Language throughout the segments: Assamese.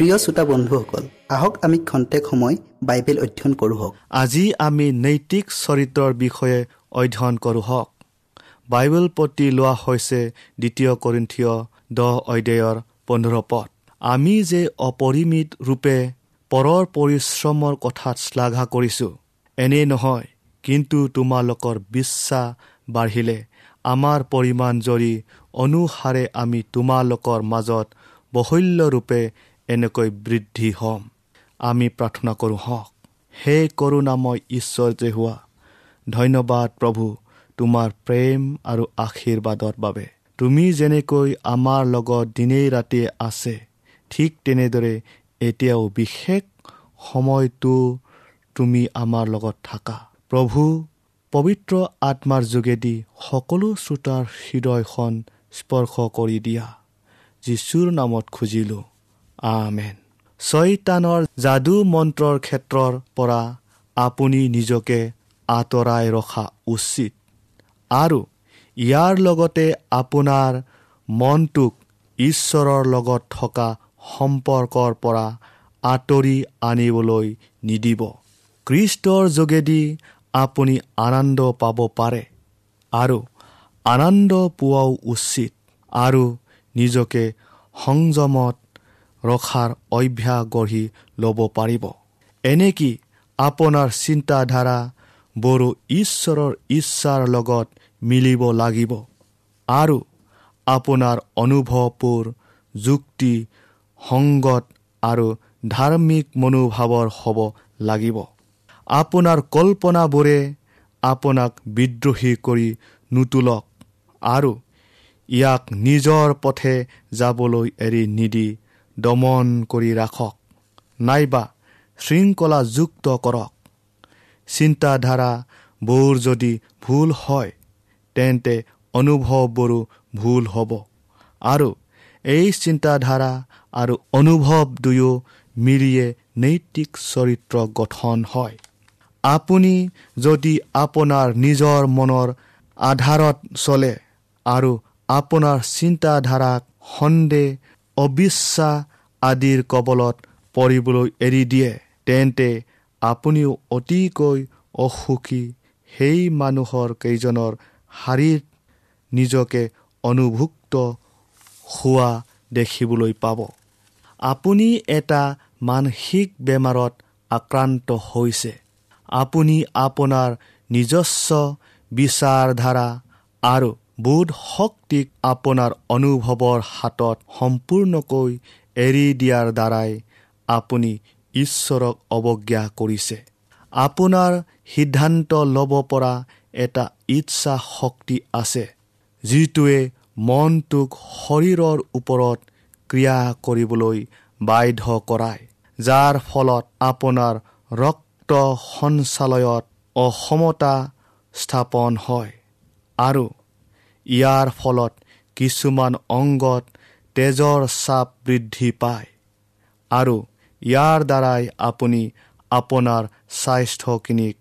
প্ৰিয় শ্ৰোতা বন্ধুসকল আহক আমি খন্তেক সময় বাইবেল অধ্যয়ন কৰোঁ আজি আমি নৈতিক চৰিত্ৰৰ বিষয়ে অধ্যয়ন কৰোঁ হওক। বাইবেল প্ৰতি লোৱা হৈছে দ্বিতীয় কৰিন্থিয় দহ অধ্যায়ৰ পোন্ধৰ পদ। আমি যে অপৰিমিত ৰূপে পৰৰ পৰিশ্ৰমৰ কথাত শ্লাঘা কৰিছোঁ এনে নহয় কিন্তু তোমালোকৰ বিশ্বাস বাঢ়িলে আমাৰ পৰিমাণ জৰি অনুসাৰে আমি তোমালোকৰ মাজত বহল্যৰূপে এনেকৈ বৃদ্ধি হ'ম। আমি প্ৰাৰ্থনা কৰোঁ হওক হে কৰোণাময় ঈশ্বৰ যে হোৱা ধন্যবাদ প্ৰভু তোমাৰ প্ৰেম আৰু আশীৰ্বাদৰ বাবে। তুমি যেনেকৈ আমাৰ লগত দিনেই ৰাতিয়ে আছে ঠিক তেনেদৰে এতিয়াও বিশেষ সময়টো তুমি আমাৰ লগত থাকা। প্ৰভু পবিত্ৰ আত্মাৰ যোগেদি সকলো শ্ৰোতাৰ হৃদয়খন স্পৰ্শ কৰি দিয়া। যীশুৰ নামত খুজিলোঁ। আমেন। ছয়তানৰ যাদু মন্ত্ৰৰ ক্ষেত্ৰৰ পৰা আপুনি নিজকে আঁতৰাই ৰখা উচিত। আৰু ইয়াৰ লগতে আপোনাৰ মনটোক ঈশ্বৰৰ লগত থকা সম্পৰ্কৰ পৰা আঁতৰি আনিবলৈ নিদিব। কৃষ্টৰ যোগেদি আপুনি আনন্দ পাব পাৰে আৰু আনন্দ পোৱাও উচিত। আৰু নিজকে সংযমত ৰখাৰ অভ্যাস গঢ়ি ল'ব পাৰিব। এনেকি আপোনাৰ চিন্তাধাৰা বড়ো ঈশ্বৰৰ ইচ্ছাৰ লগত মিলিব লাগিব আৰু আপোনাৰ অনুভৱবোৰ যুক্তি সংগত আৰু ধাৰ্মিক মনোভাৱৰ হ'ব লাগিব। আপোনাৰ কল্পনাবোৰে আপোনাক বিদ্ৰোহী কৰি নোতোলক আৰু ইয়াক নিজৰ পথে যাবলৈ এৰি নিদি দমন কৰি ৰাখক। নাইবা শৃংখলাযুক্ত কৰক। চিন্তাধাৰাবোৰ যদি ভুল হয় তেন্তে অনুভৱবোৰো ভুল হ'ব। আৰু এই চিন্তাধাৰা আৰু অনুভৱ দুয়ো মিলিয়ে নৈতিক চৰিত্ৰ গঠন হয়। আপুনি যদি আপোনাৰ নিজৰ মনৰ আধাৰত চলে আৰু আপোনাৰ চিন্তাধাৰাক সন্দেহ অবিশ্বাস আদিৰ কবলত পৰিবলৈ এৰি দিয়ে। তেন্তে আপুনিও অতিকৈ অসুখী সেই মানুহৰ কেইজনৰ শাৰীত নিজকে অনুভুক্ত হোৱা দেখিবলৈ পাব। আপুনি এটা মানসিক বেমাৰত আক্ৰান্ত হৈছে। আপুনি আপোনাৰ নিজস্ব বিচাৰধাৰা আৰু বোধ শক্তিক আপোনাৰ অনুভৱৰ হাতত সম্পূৰ্ণকৈ এৰি দিয়াৰ দ্বাৰাই আপুনি ঈশ্বৰক অৱজ্ঞা কৰিছে। আপোনাৰ সিদ্ধান্ত ল'ব পৰা এটা ইচ্ছা শক্তি আছে যিটোৱে মনটোক শৰীৰৰ ওপৰত ক্ৰিয়া কৰিবলৈ বাধ্য কৰায় যাৰ ফলত আপোনাৰ ৰক্ত সঞ্চালয়ত অসমতা স্থাপন হয় আৰু ইয়াৰ ফলত কিছুমান অংগত তেজৰ চাপ বৃদ্ধি পায়। আৰু ইয়াৰ দ্বাৰাই আপুনি আপোনাৰ স্বাস্থ্যখিনিক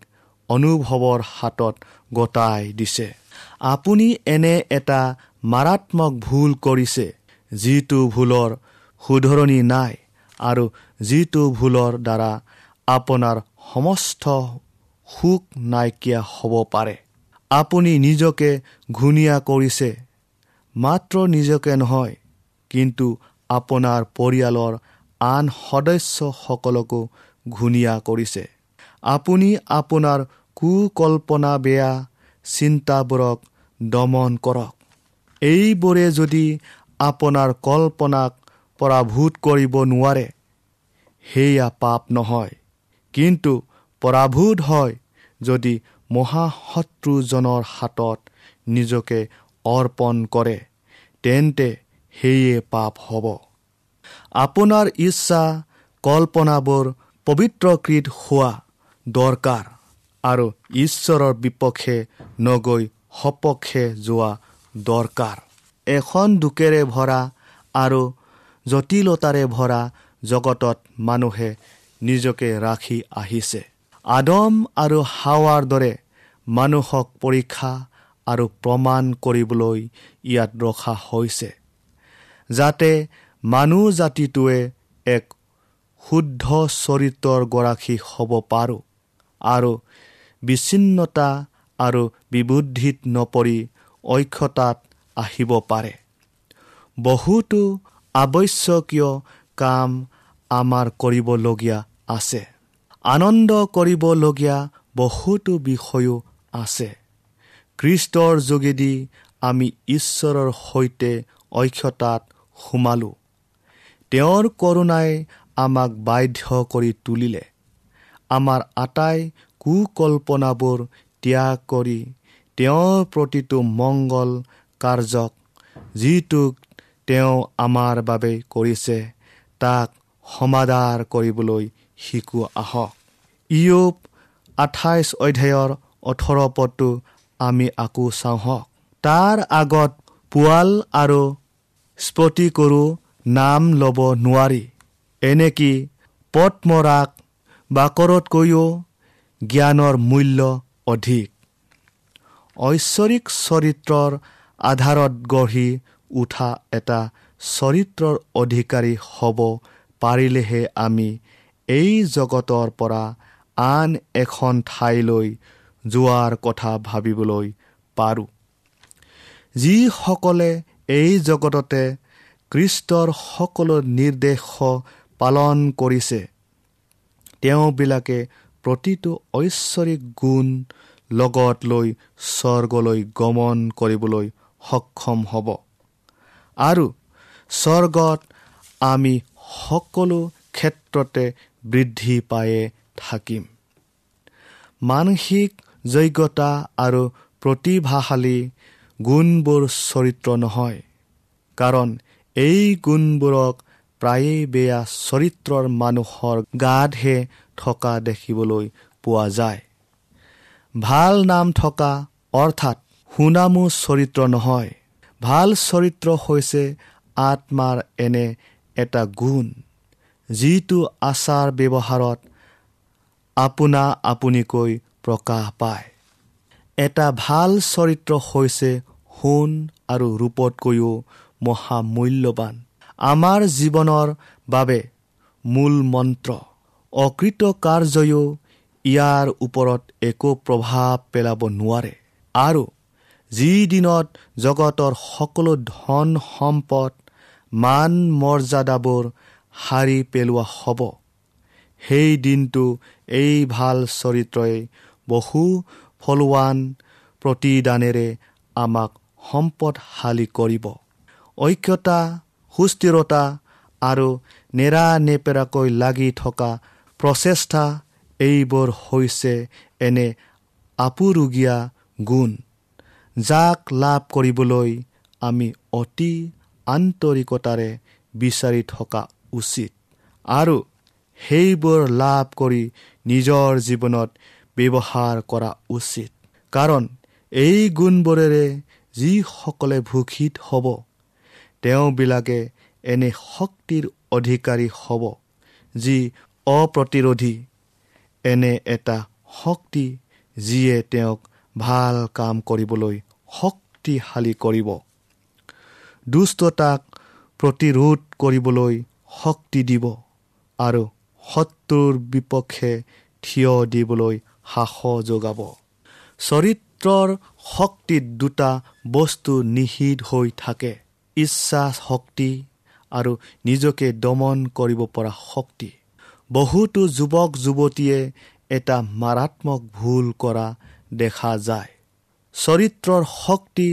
অনুভৱৰ হাতত গতাই দিছে। আপুনি এনে এটা মাৰাত্মক ভুল কৰিছে যিটো ভুলৰ শুধৰণি নাই আৰু যিটো ভুলৰ দ্বাৰা আপোনাৰ সমস্ত সুখ নাইকিয়া হ'ব পাৰে। আপুনি নিজকে ঘূণীয়া কৰিছে মাত্ৰ নিজকে নহয় কিন্তু আপোনাৰ পৰিয়ালৰ আন সদস্যসকলকো ঘূণীয়া কৰিছে। আপুনি আপোনাৰ কুকল্পনা বেয়া চিন্তাবোৰক দমন কৰক। এইবোৰে যদি আপোনাৰ কল্পনাক পৰাভূত কৰিব নোৱাৰে সেয়া পাপ নহয়। কিন্তু পৰাভূত হয় যদি মহাশত্ৰুজনৰ হাতত নিজকে অৰ্পণ কৰে তেন্তে সেয়ে পাপ হ'ব। আপোনাৰ ইচ্ছা কল্পনাবোৰ পবিত্ৰকৃত হোৱা দৰকাৰ আৰু ঈশ্বৰৰ বিপক্ষে নগৈ সপক্ষে যোৱা দৰকাৰ। এখন দুখেৰে ভৰা আৰু জটিলতাৰে ভৰা জগতত মানুহে নিজকে ৰাখি আহিছে। আদম আৰু হাৱাৰ দৰে মানুহক পৰীক্ষা আৰু প্ৰমাণ কৰিবলৈ ইয়াত ৰখা হৈছে। যাতে মানুহ জাতিটোৱে এক শুদ্ধ চৰিত্ৰৰ গৰাকী হ'ব পাৰোঁ আৰু বিচ্ছিন্নতা আৰু বিবুদ্ধিত নপৰি ঐক্যতাত আহিব পাৰে। বহুতো আৱশ্যকীয় কাম আমাৰ কৰিবলগীয়া আছে। আনন্দ কৰিবলগীয়া বহুতো বিষয়ো আছে। খ্ৰীষ্টৰ যোগেদি আমি ঈশ্বৰৰ সৈতে ঐক্যতাত সোমালোঁ। তেওঁৰ কৰোণাই আমাক বাধ্য কৰি তুলিলে। আমাৰ আটাই কুকল্পনাবোৰ ত্যাগ কৰি তেওঁৰ প্ৰতিটো মংগল কাৰ্যক যিটোক তেওঁ আমাৰ বাবে কৰিছে তাক সমাধাৰ কৰিবলৈ শিকোৱা আহক। ইয়ুব আঠাইছ অধ্যায়ৰ ওঠৰ পদটো আমি আকৌ চাওঁ তাৰ আগত পোৱাল আৰু স্ফটিকৰো নাম ল'ব নোৱাৰি। এনেকি পদ্মৰাগ বাকৰতকৈও জ্ঞানৰ মূল্য অধিক। ঐশ্বৰিক চৰিত্ৰৰ আধাৰত গঢ়ি উঠা এটা চৰিত্ৰৰ অধিকাৰী হ'ব পাৰিলেহে আমি এই জগতৰ পৰা আন এখন ঠাইলৈ যোৱাৰ কথা ভাবিবলৈ পাৰোঁ। যিসকলে এই জগততে কৃষ্টৰ সকলো নিৰ্দেশ পালন কৰিছে। তেওঁবিলাকে প্ৰতিটো ঐশ্বৰিক গুণ লগত লৈ স্বৰ্গলৈ গমন কৰিবলৈ সক্ষম হ'ব। আৰু স্বৰ্গত আমি সকলো ক্ষেত্ৰতে বৃদ্ধি পায়ে থাকিম। মানসিক যোগ্যতা আৰু প্ৰতিভাশালী গুণবোৰ চৰিত্ৰ নহয় কাৰণ এই গুণবোৰক প্ৰায়েই বেয়া চৰিত্ৰৰ মানুহৰ গাতহে থকা দেখিবলৈ পোৱা যায়। ভাল নাম থকা অৰ্থাৎ সুনামো চৰিত্ৰ নহয়। ভাল চৰিত্ৰ হৈছে আত্মাৰ এনে এটা গুণ যিটো আচাৰ ব্যৱহাৰত আপোনা আপুনিকৈ প্ৰকাশ পায়। এটা ভাল চৰিত্ৰ হৈছে সোণ আৰু ৰূপতকৈও মহামূল্যৱান আমাৰ জীৱনৰ বাবে মূল মন্ত্ৰ অকৃত কাৰ্যয়ো ইয়াৰ ওপৰত একো প্ৰভাৱ পেলাব নোৱাৰে। আৰু যি দিনত জগতৰ সকলো ধন সম্পদ মান মৰ্যাদাবোৰ সাৰি পেলোৱা হ'ব সেই দিনটো এই ভাল চৰিত্ৰই বহু ফলৱান প্ৰতিদানেৰে আমাক সম্পদশালী কৰিব। ঐক্যতা সুস্থিৰতা আৰু নেৰানেপেৰাকৈ লাগি থকা প্ৰচেষ্টা এইবোৰ হৈছে এনে আপুৰুগীয়া গুণ যাক লাভ কৰিবলৈ আমি অতি আন্তৰিকতাৰে বিচাৰি থকা উচিত আৰু সেইবোৰ লাভ কৰি নিজৰ জীৱনত ব্যৱহাৰ কৰা উচিত। কাৰণ এই গুণবোৰেৰে যিসকলে ভূষিত হ'ব তেওঁবিলাকে এনে শক্তিৰ অধিকাৰী হ'ব যি অপ্ৰতিৰোধী। এনে এটা শক্তি যিয়ে তেওঁক ভাল কাম কৰিবলৈ শক্তিশালী কৰিব। দুষ্টতাক প্ৰতিৰোধ কৰিবলৈ শক্তি দিব আৰু শত্ৰুৰ বিপক্ষে থিয় দিবলৈ সাহস যোগাব। চৰিত্ৰৰ শক্তিত দুটা বস্তু নিহিত হৈ থাকে। ইচ্ছা শক্তি আৰু নিজকে দমন কৰিব পৰা শক্তি। বহুতো যুৱক যুৱতীয়ে এটা মাৰাত্মক ভুল কৰা দেখা যায়। চৰিত্ৰৰ শক্তি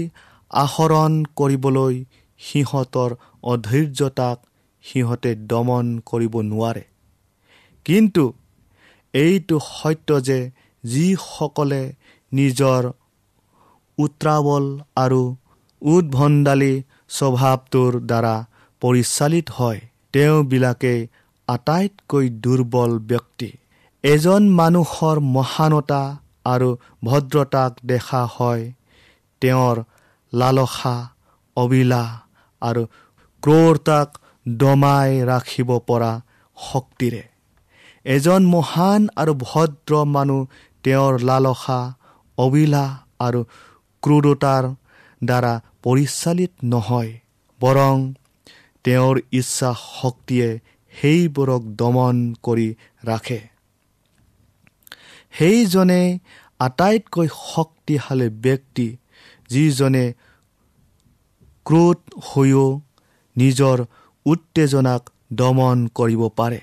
আহৰণ কৰিবলৈ সিহঁতৰ অধৈৰ্যতাক সিহঁতে দমন কৰিব নোৱাৰে। কিন্তু এইটো সত্য যে যিসকলে নিজৰ উত্ৰাৱল আৰু উদ্ভণ্ডালী স্বভাৱটোৰ দ্বাৰা পৰিচালিত হয়। তেওঁবিলাকে আটাইতকৈ দুৰ্বল ব্যক্তি। এজন মানুহৰ মহানতা আৰু ভদ্ৰতাক দেখা হয়। তেওঁৰ লালসা অবিলাস আৰু ক্ৰৌৰতাক দমাই ৰাখিব পৰা শক্তিৰে। এজন মহান আৰু ভদ্ৰ মানুহ তেওঁৰ লালসা অবিলাস আৰু ক্ৰূৰতাৰ দ্বাৰা পৰিচালিত নহয় বৰং তেওঁৰ ইচ্ছা শক্তিয়ে সেইবোৰক দমন কৰি ৰাখে। সেইজনে আটাইতকৈ শক্তিশালী ব্যক্তি যিজনে ক্ৰোধ হৈও নিজৰ উত্তেজনাক দমন কৰিব পাৰে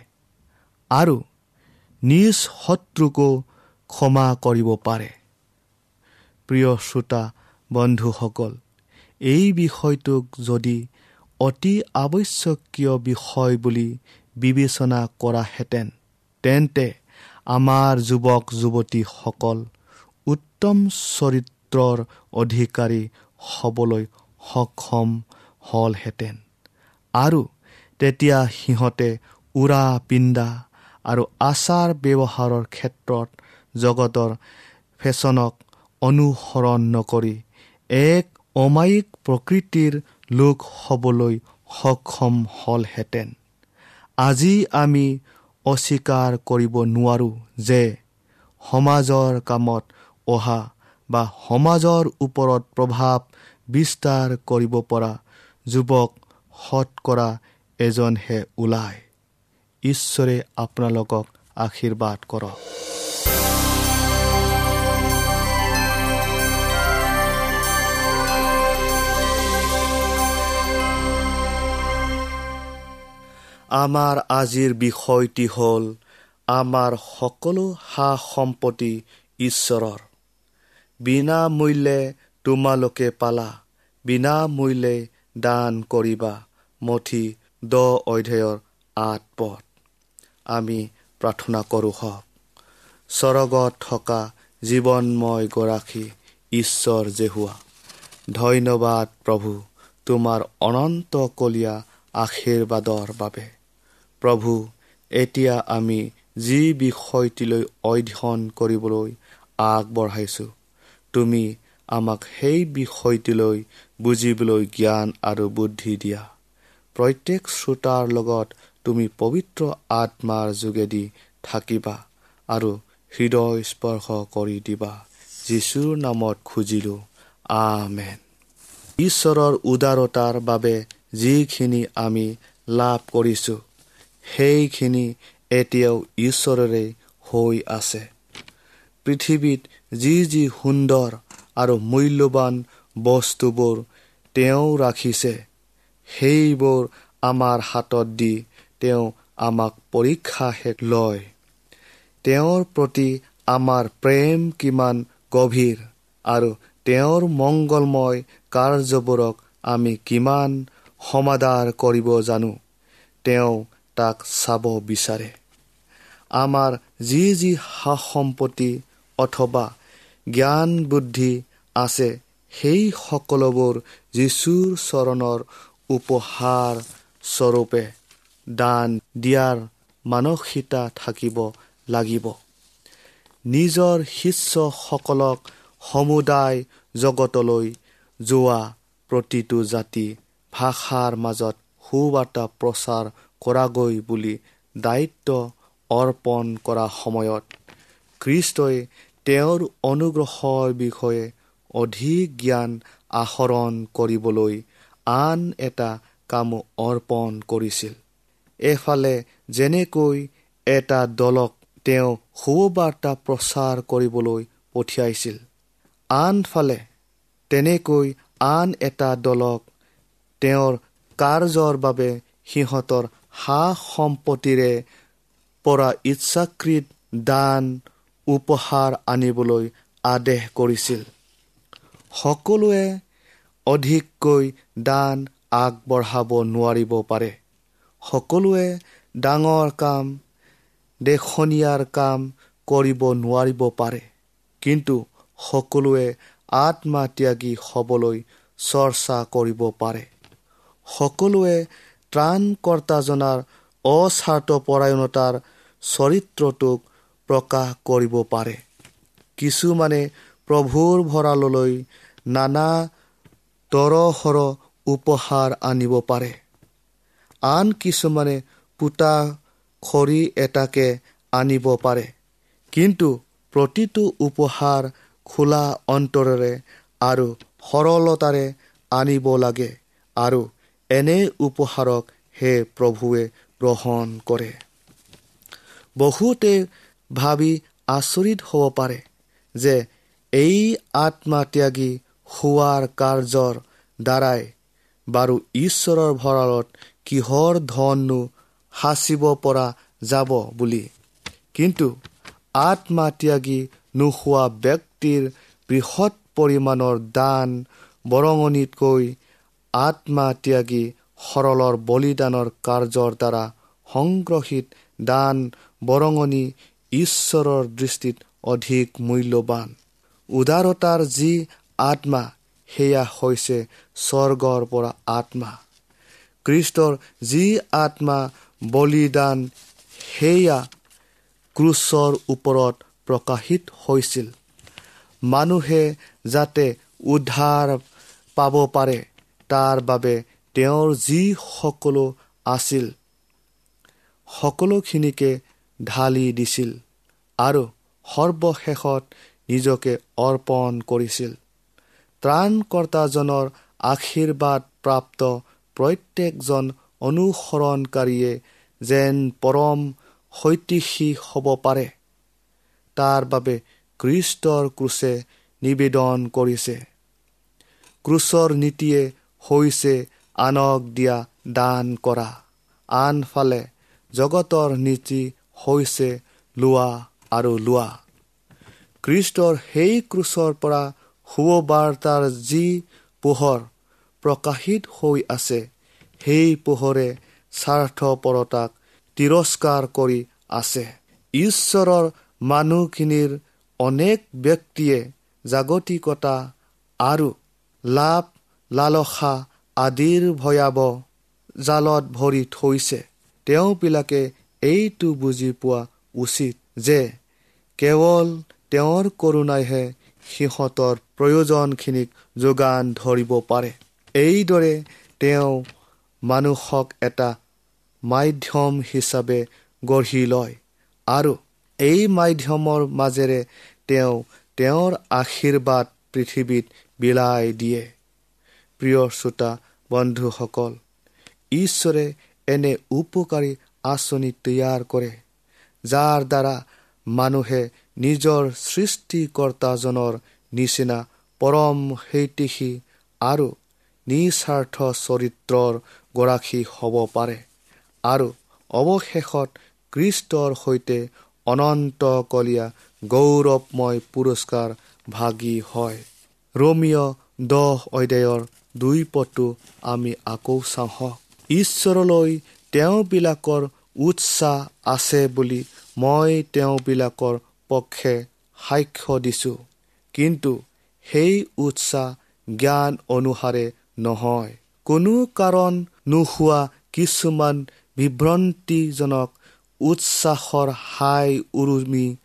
আৰু নিজ শত্ৰুকো ক্ষমা কৰিব পাৰে। প্ৰিয় শ্ৰোতা বন্ধুসকল এই বিষয়টোক যদি অতি আৱশ্যকীয় বিষয় বুলি বিবেচনা কৰাহেঁতেন তেন্তে আমাৰ যুৱক যুৱতীসকল উত্তম চৰিত্ৰৰ অধিকাৰী হ'বলৈ সক্ষম হ'লহেঁতেন। আৰু তেতিয়া সিহঁতে উৰা পিন্ধা আৰু আচাৰ ব্যৱহাৰৰ ক্ষেত্ৰত জগতৰ ফেশ্বনক অনুসৰণ নকৰি এক অমায়িক প্ৰকৃতিৰ লোক হ'বলৈ সক্ষম হ'লহেঁতেন। আজি আমি অস্বীকাৰ কৰিব নোৱাৰোঁ যে সমাজৰ কামত অহা বা সমাজৰ ওপৰত প্ৰভাৱ বিস্তাৰ কৰিব পৰা যুৱক শতকৰা এজনহে ওলায়। ঈশ্বৰে আপোনালোকক আশীৰ্বাদ কৰক। আমাৰ আজিৰ বিষয়টি হ'ল আমাৰ সকলো সা সম্পত্তি ঈশ্বৰৰ বিনামূল্যে তোমালোকে পালা বিনামূল্যে দান কৰিবা মঠি দ অধ্যায়ৰ আঠ পথ আমি প্ৰাৰ্থনা কৰোঁ হওক। স্বৰ্গত থকা জীৱনময় গৰাকী ঈশ্বৰ জেহুৱা ধন্যবাদ প্ৰভু তোমাৰ অনন্তকলীয়া আশীৰ্বাদৰ বাবে। প্ৰভু এতিয়া আমি যি বিষয়টিলৈ অধ্যয়ন কৰিবলৈ আগবঢ়াইছোঁ তুমি আমাক সেই বিষয়টিলৈ বুজিবলৈ জ্ঞান আৰু বুদ্ধি দিয়া। প্ৰত্যেক শ্ৰোতাৰ লগত তুমি পবিত্ৰ আত্মাৰ যোগেদি থাকিবা আৰু হৃদয় স্পৰ্শ কৰি দিবা। যীশুৰ নামত খুজিলোঁ আমেন। ঈশ্বৰৰ উদাৰতাৰ বাবে যিখিনি আমি লাভ কৰিছোঁ সেইখিনি এতিয়াও ঈশ্বৰেৰে হৈ আছে। পৃথিৱীত যি যি সুন্দৰ আৰু মূল্যৱান বস্তুবোৰ তেওঁ ৰাখিছে সেইবোৰ আমাৰ হাতত দি তেওঁ আমাক পৰীক্ষা শেষ লয়। তেওঁৰ প্ৰতি আমাৰ প্ৰেম কিমান গভীৰ আৰু তেওঁৰ মংগলময় কাৰ্যবোৰক আমি কিমান সমাদাৰ কৰিব জানো তেওঁ তাক চাব বিচাৰে। আমাৰ যি যি সা সম্পত্তি অথবা জ্ঞান বুদ্ধি আছে সেই সকলোবোৰ যীশুৰ চৰণৰ উপহাৰ স্বৰূপে দান দিয়াৰ মানসিকতা থাকিব লাগিব। নিজৰ শিষ্যসকলক সমুদায় জগতলৈ যোৱা প্ৰতিটো জাতি ভাষাৰ মাজত সুবাৰ্তা প্ৰচাৰ কৰাগৈ বুলি দায়িত্ব অৰ্পণ কৰা সময়ত খ্ৰীষ্টই তেওঁৰ অনুগ্ৰহৰ বিষয়ে অধিক জ্ঞান আহৰণ কৰিবলৈ আন এটা কাম অৰ্পণ কৰিছিল। এফালে যেনেকৈ এটা দলক তেওঁ সুবাৰ্তা প্ৰচাৰ কৰিবলৈ পঠিয়াইছিল আনফালে তেনেকৈ আন এটা দলক তেওঁৰ কাৰ্যৰ বাবে সিহঁতৰ সা সম্পত্তিৰে পৰা ইচ্ছাকৃত দান উপহাৰ আনিবলৈ আদেশ কৰিছিল। সকলোৱে অধিককৈ দান আগবঢ়াব নোৱাৰিব পাৰে। সকলোৱে ডাঙৰ কাম দেখনীয়াৰ কাম কৰিব নোৱাৰিব পাৰে। কিন্তু সকলোৱে আত্মা ত্যাগী হ'বলৈ চৰ্চা কৰিব পাৰে। সকলোৱে ত্ৰাণকৰ্তাজনাৰ অস্বাৰ্থপৰায়ণতাৰ চৰিত্ৰটোক প্ৰকাশ কৰিব পাৰে। কিছুমানে প্ৰভুৰ ভঁৰাললৈ নানা তৰহৰ উপহাৰ আনিব পাৰে। আন কিছুমানে পোতা খৰি এটাকে আনিব পাৰে। কিন্তু প্ৰতিটো উপহাৰ খোলা অন্তৰেৰে আৰু সৰলতাৰে আনিব লাগে আৰু এনে উপহাৰক হে প্ৰভুৱে গ্ৰহণ কৰে। বহুতে ভাবি আচৰিত হ'ব পাৰে যে এই আত্মাত্যাগী হোৱাৰ কাৰ্যৰ দ্বাৰাই বাৰু ঈশ্বৰৰ ভঁৰালত কিহৰ ধননো সাঁচিব পৰা যাব বুলি। কিন্তু আত্মাত্যাগী নোহোৱা ব্যক্তিৰ বৃহৎ পৰিমাণৰ দান বৰঙণিতকৈ আত্মাত্যাগী সৰলৰ বলিদানৰ কাৰ্যৰ দ্বাৰা সংগ্ৰহিত দান বৰঙণি ঈশ্বৰৰ দৃষ্টিত অধিক মূল্যৱান উদাৰতাৰ যি আত্মা সেয়া হৈছে স্বৰ্গৰ পৰা আত্মা। কৃষ্টৰ যি আত্মা বলিদান সেয়া ক্ৰুচৰ ওপৰত প্ৰকাশিত হৈছিল। মানুহে যাতে উদ্ধাৰ পাব পাৰে তাৰ বাবে তেওঁৰ যি সকলো আছিল সকলোখিনিকে ঢালি দিছিল আৰু সৰ্বশেষত নিজকে অৰ্পণ কৰিছিল। ত্ৰাণকৰ্তাজনৰ আশীৰ্বাদ প্ৰাপ্ত প্ৰত্যেকজন অনুসৰণকাৰীয়ে যেন পৰম শৈতিষী হ'ব পাৰে তাৰ বাবে কৃষ্টৰ ক্ৰুচে নিবেদন কৰিছে। ক্ৰুচৰ নীতিয়ে হৈছে আনক দিয়া দান কৰা। আনফালে জগতৰ নীতি হৈছে লোৱা আৰু লোৱা। কৃষ্টৰ সেই ক্ৰুচৰ পৰা শুভবাৰ্তাৰ যি পোহৰ প্ৰকাশিত হৈ আছে সেই পোহৰে স্বাৰ্থপৰতাক তিৰস্কাৰ কৰি আছে। ঈশ্বৰৰ মানুহখিনিৰ অনেক ব্যক্তিয়ে জাগতিকতা আৰু লাভ লালসা আদিৰ ভয়াৱহ জালত ভৰি থৈছে। তেওঁবিলাকে এইটো বুজি পোৱা উচিত যে কেৱল তেওঁৰ কৰোণাইহে সিহঁতৰ প্ৰয়োজনখিনিক যোগান ধৰিব পাৰে। এইদৰে তেওঁ মানুহক এটা মাধ্যম হিচাপে গঢ়ি লয় আৰু এই মাধ্যমৰ মাজেৰে তেওঁ তেওঁৰ আশীৰ্বাদ পৃথিৱীত বিলাই দিয়ে। প্ৰিয় শ্ৰোতা বন্ধুসকল ঈশ্বৰে এনে উপকাৰী আঁচনি তৈয়াৰ কৰে যাৰ দ্বাৰা মানুহে নিজৰ সৃষ্টিকৰ্তাজনৰ নিচিনা পৰম সেইতিষী আৰু নিস্বাৰ্থ চৰিত্ৰৰ গৰাকী হ'ব পাৰে আৰু অৱশেষত কৃষ্টৰ সৈতে অনন্তকলীয়া গৌৰৱময় পুৰস্কাৰ ভাগি হয়। ৰমিয় দহ অধ্যায়ৰ দুই পটো আমি আকৌ চাওঁ। ঈশ্বৰলৈ তেওঁবিলাকৰ উৎসাহ আছে বুলি মই তেওঁবিলাকৰ পক্ষে সাক্ষ্য দিছোঁ। কিন্তু সেই উৎসাহ জ্ঞান অনুসাৰে নহয়। কোনো কাৰণ নোহোৱা কিছুমান বিভ্ৰান্তিজনক উৎসাহৰ হাই উৰুমি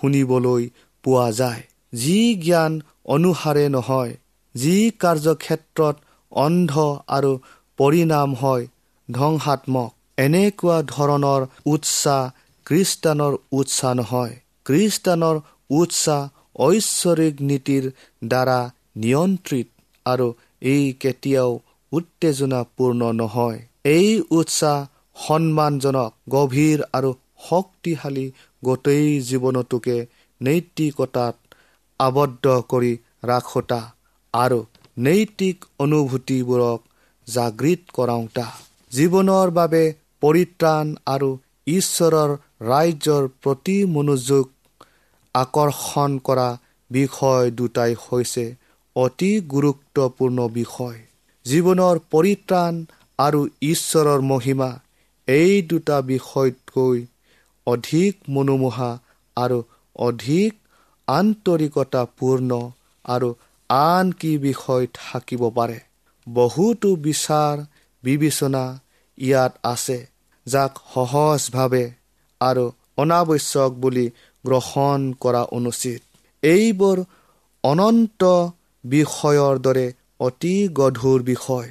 শুনিবলৈ পোৱা যায়। যি জ্ঞান অনুসাৰে নহয় যি কাৰ্যক্ষেত্ৰত অন্ধ আৰু পৰিণাম হয় ধ্বংসাত্মক। এনেকুৱা ধৰণৰ উৎসাহ খ্ৰীষ্টানৰ উৎসাহ নহয়। খ্ৰীষ্টানৰ উৎসাহ ঐশ্বৰিক নীতিৰ দ্বাৰা নিয়ন্ত্ৰিত আৰু এই কেতিয়াও উত্তেজনাপূৰ্ণ নহয়। এই উৎসাহ সন্মানজনক গভীৰ আৰু শক্তিশালী গোটেই জীৱনটোকে নৈতিকতাত আবদ্ধ কৰি ৰাখোতা। আৰু নৈতিক অনুভূতিবোৰক জাগৃত কৰাওঁতা। জীৱনৰ বাবে পৰিত্ৰাণ আৰু ঈশ্বৰৰ ৰাজ্যৰ প্ৰতি মনোযোগ আকৰ্ষণ কৰা বিষয় দুটাই হৈছে অতি গুৰুত্বপূৰ্ণ বিষয়। জীৱনৰ পৰিত্ৰাণ আৰু ঈশ্বৰৰ মহিমা এই দুটা বিষয়তকৈ অধিক মনোমোহা আৰু অধিক আন্তৰিকতাপূৰ্ণ আৰু আন কি বিষয় থাকিব পাৰে? বহুতো বিচাৰ বিবেচনা ইয়াত আছে যাক সহজভাৱে আৰু অনাৱশ্যক বুলি গ্ৰহণ কৰা অনুচিত। এইবোৰ অনন্ত বিষয়ৰ দৰে অতি গধুৰ বিষয়।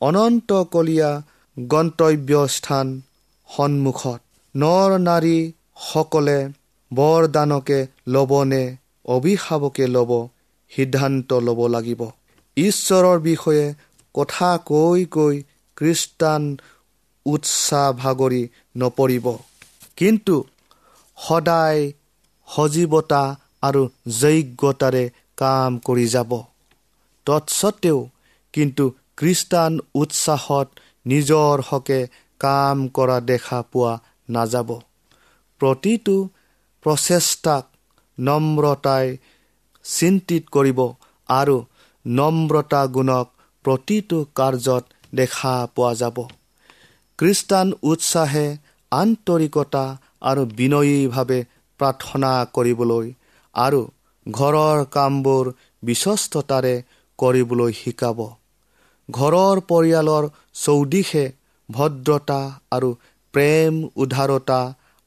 অনন্তকলীয়া গন্তব্যস্থান সন্মুখত। নৰ নাৰীসকলে বৰদানকে ল'বনে অভিশাপকে ল'ব সিদ্ধান্ত ল'ব লাগিব। ঈশ্বৰৰ বিষয়ে কথা কৈ কৈ খ্ৰীষ্টান উৎসাহ ভাগৰি নপৰিব। কিন্তু সদায় সজীৱতা আৰু যোগ্যতাৰে কাম কৰি যাব। তৎসত্বেও কিন্তু খ্ৰীষ্টান উৎসাহত নিজৰ হকে কাম কৰা দেখা পোৱা নাযাব। প্ৰতিটো প্ৰচেষ্টাক নম্ৰতাই চিন্তিত কৰিব আৰু নম্ৰতা গুণক প্ৰতিটো কাৰ্যত দেখা পোৱা যাব। খ্ৰীষ্টান উৎসাহে আন্তৰিকতা আৰু বিনয়ীভাৱে প্ৰাৰ্থনা কৰিবলৈ আৰু ঘৰৰ কামবোৰ বিশ্বস্ততাৰে কৰিবলৈ শিকাব। ঘৰৰ পৰিয়ালৰ চৌদিশে ভদ্ৰতা আৰু প্ৰেম উদাৰতা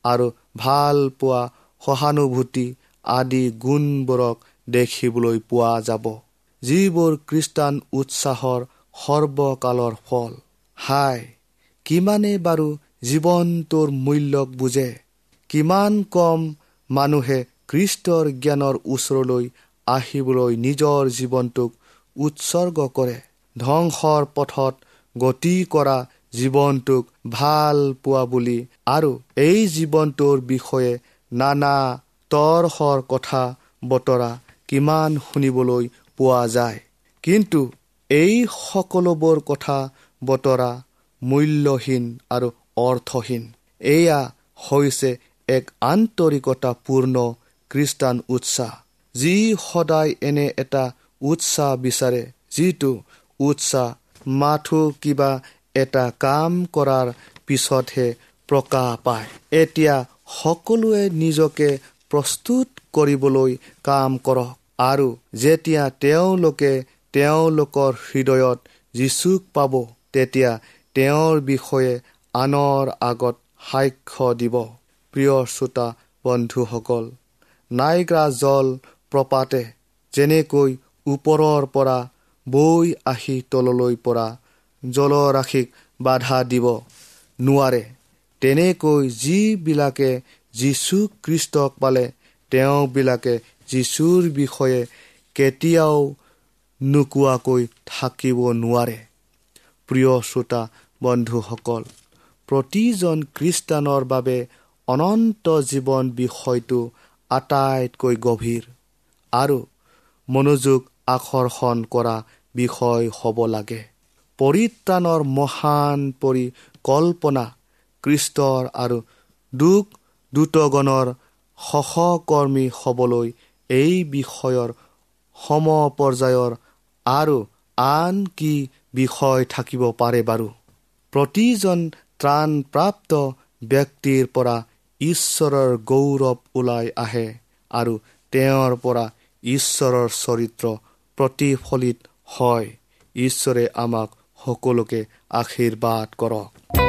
আৰু ভাল পোৱা সহানুভূতি আদি গুণবোৰক দেখিবলৈ পোৱা যাব। যিবোৰ খ্ৰীষ্টান উৎসাহৰ সৰ্বকালৰ ফল। হাই কিমানে বাৰু জীৱনটোৰ মূল্যক বুজে। কিমান কম মানুহে খ্ৰীষ্টৰ জ্ঞানৰ ওচৰলৈ আহিবলৈ নিজৰ জীৱনটোক উৎসৰ্গ কৰে। ধ্বংসৰ পথত গতি কৰা জীৱনটোক ভাল পোৱা বুলি আৰু এই জীৱনটোৰ বিষয়ে নানা তৰ্শৰ কথা বতৰা কিমান শুনিবলৈ পোৱা যায়। কিন্তু এই সকলোবোৰ কথা বতৰা মূল্যহীন আৰু অৰ্থহীন। এয়া হৈছে এক আন্তৰিকতাপূৰ্ণ খ্ৰীষ্টান উৎসাহ। যি সদায় এনে এটা উৎসাহ বিচাৰে যিটো উৎসাহ মাথো কিবা এটা কাম কৰাৰ পিছতহে প্ৰকাশ পায়। এতিয়া সকলোৱে নিজকে প্ৰস্তুত কৰিবলৈ কাম কৰক। আৰু যেতিয়া তেওঁলোকে তেওঁলোকৰ হৃদয়ত যীচুক পাব তেতিয়া তেওঁৰ বিষয়ে আনৰ আগত সাক্ষ্য দিব। প্ৰিয় শ্ৰোতা বন্ধুসকল নাইগ্ৰা জল প্ৰপাতে যেনেকৈ ওপৰৰ পৰা বৈ আহি তললৈ পৰা জলৰাশিক বাধা দিব নোৱাৰে তেনেকৈ যিবিলাকে যীশু খ্ৰীষ্টক পালে তেওঁবিলাকে যীশুৰ বিষয়ে কেতিয়াও নোকোৱাকৈ থাকিব নোৱাৰে। প্ৰিয় শ্ৰোতা বন্ধুসকল প্ৰতিজন খ্ৰীষ্টানৰ বাবে অনন্ত জীৱন বিষয়টো আটাইতকৈ গভীৰ আৰু মনোযোগ আকৰ্ষণ কৰা বিষয় হ'ব লাগে। পৰিত্ৰাণৰ মহান পৰিকল্পনা কৃষ্টৰ আৰু দুখ দ্ৰুতগণৰ সহকৰ্মী হ'বলৈ এই বিষয়ৰ সম পৰ্যায়ৰ আৰু আন কি বিষয় থাকিব পাৰে বাৰু? প্ৰতিজন ত্ৰাণপ্ৰাপ্ত ব্যক্তিৰ পৰা ঈশ্বৰৰ গৌৰৱ ওলাই আহে আৰু তেওঁৰ পৰা ঈশ্বৰৰ চৰিত্ৰ প্ৰতিফলিত হয়। ঈশ্বৰে আমাক সকলোকে আশীৰ্বাদ কৰক।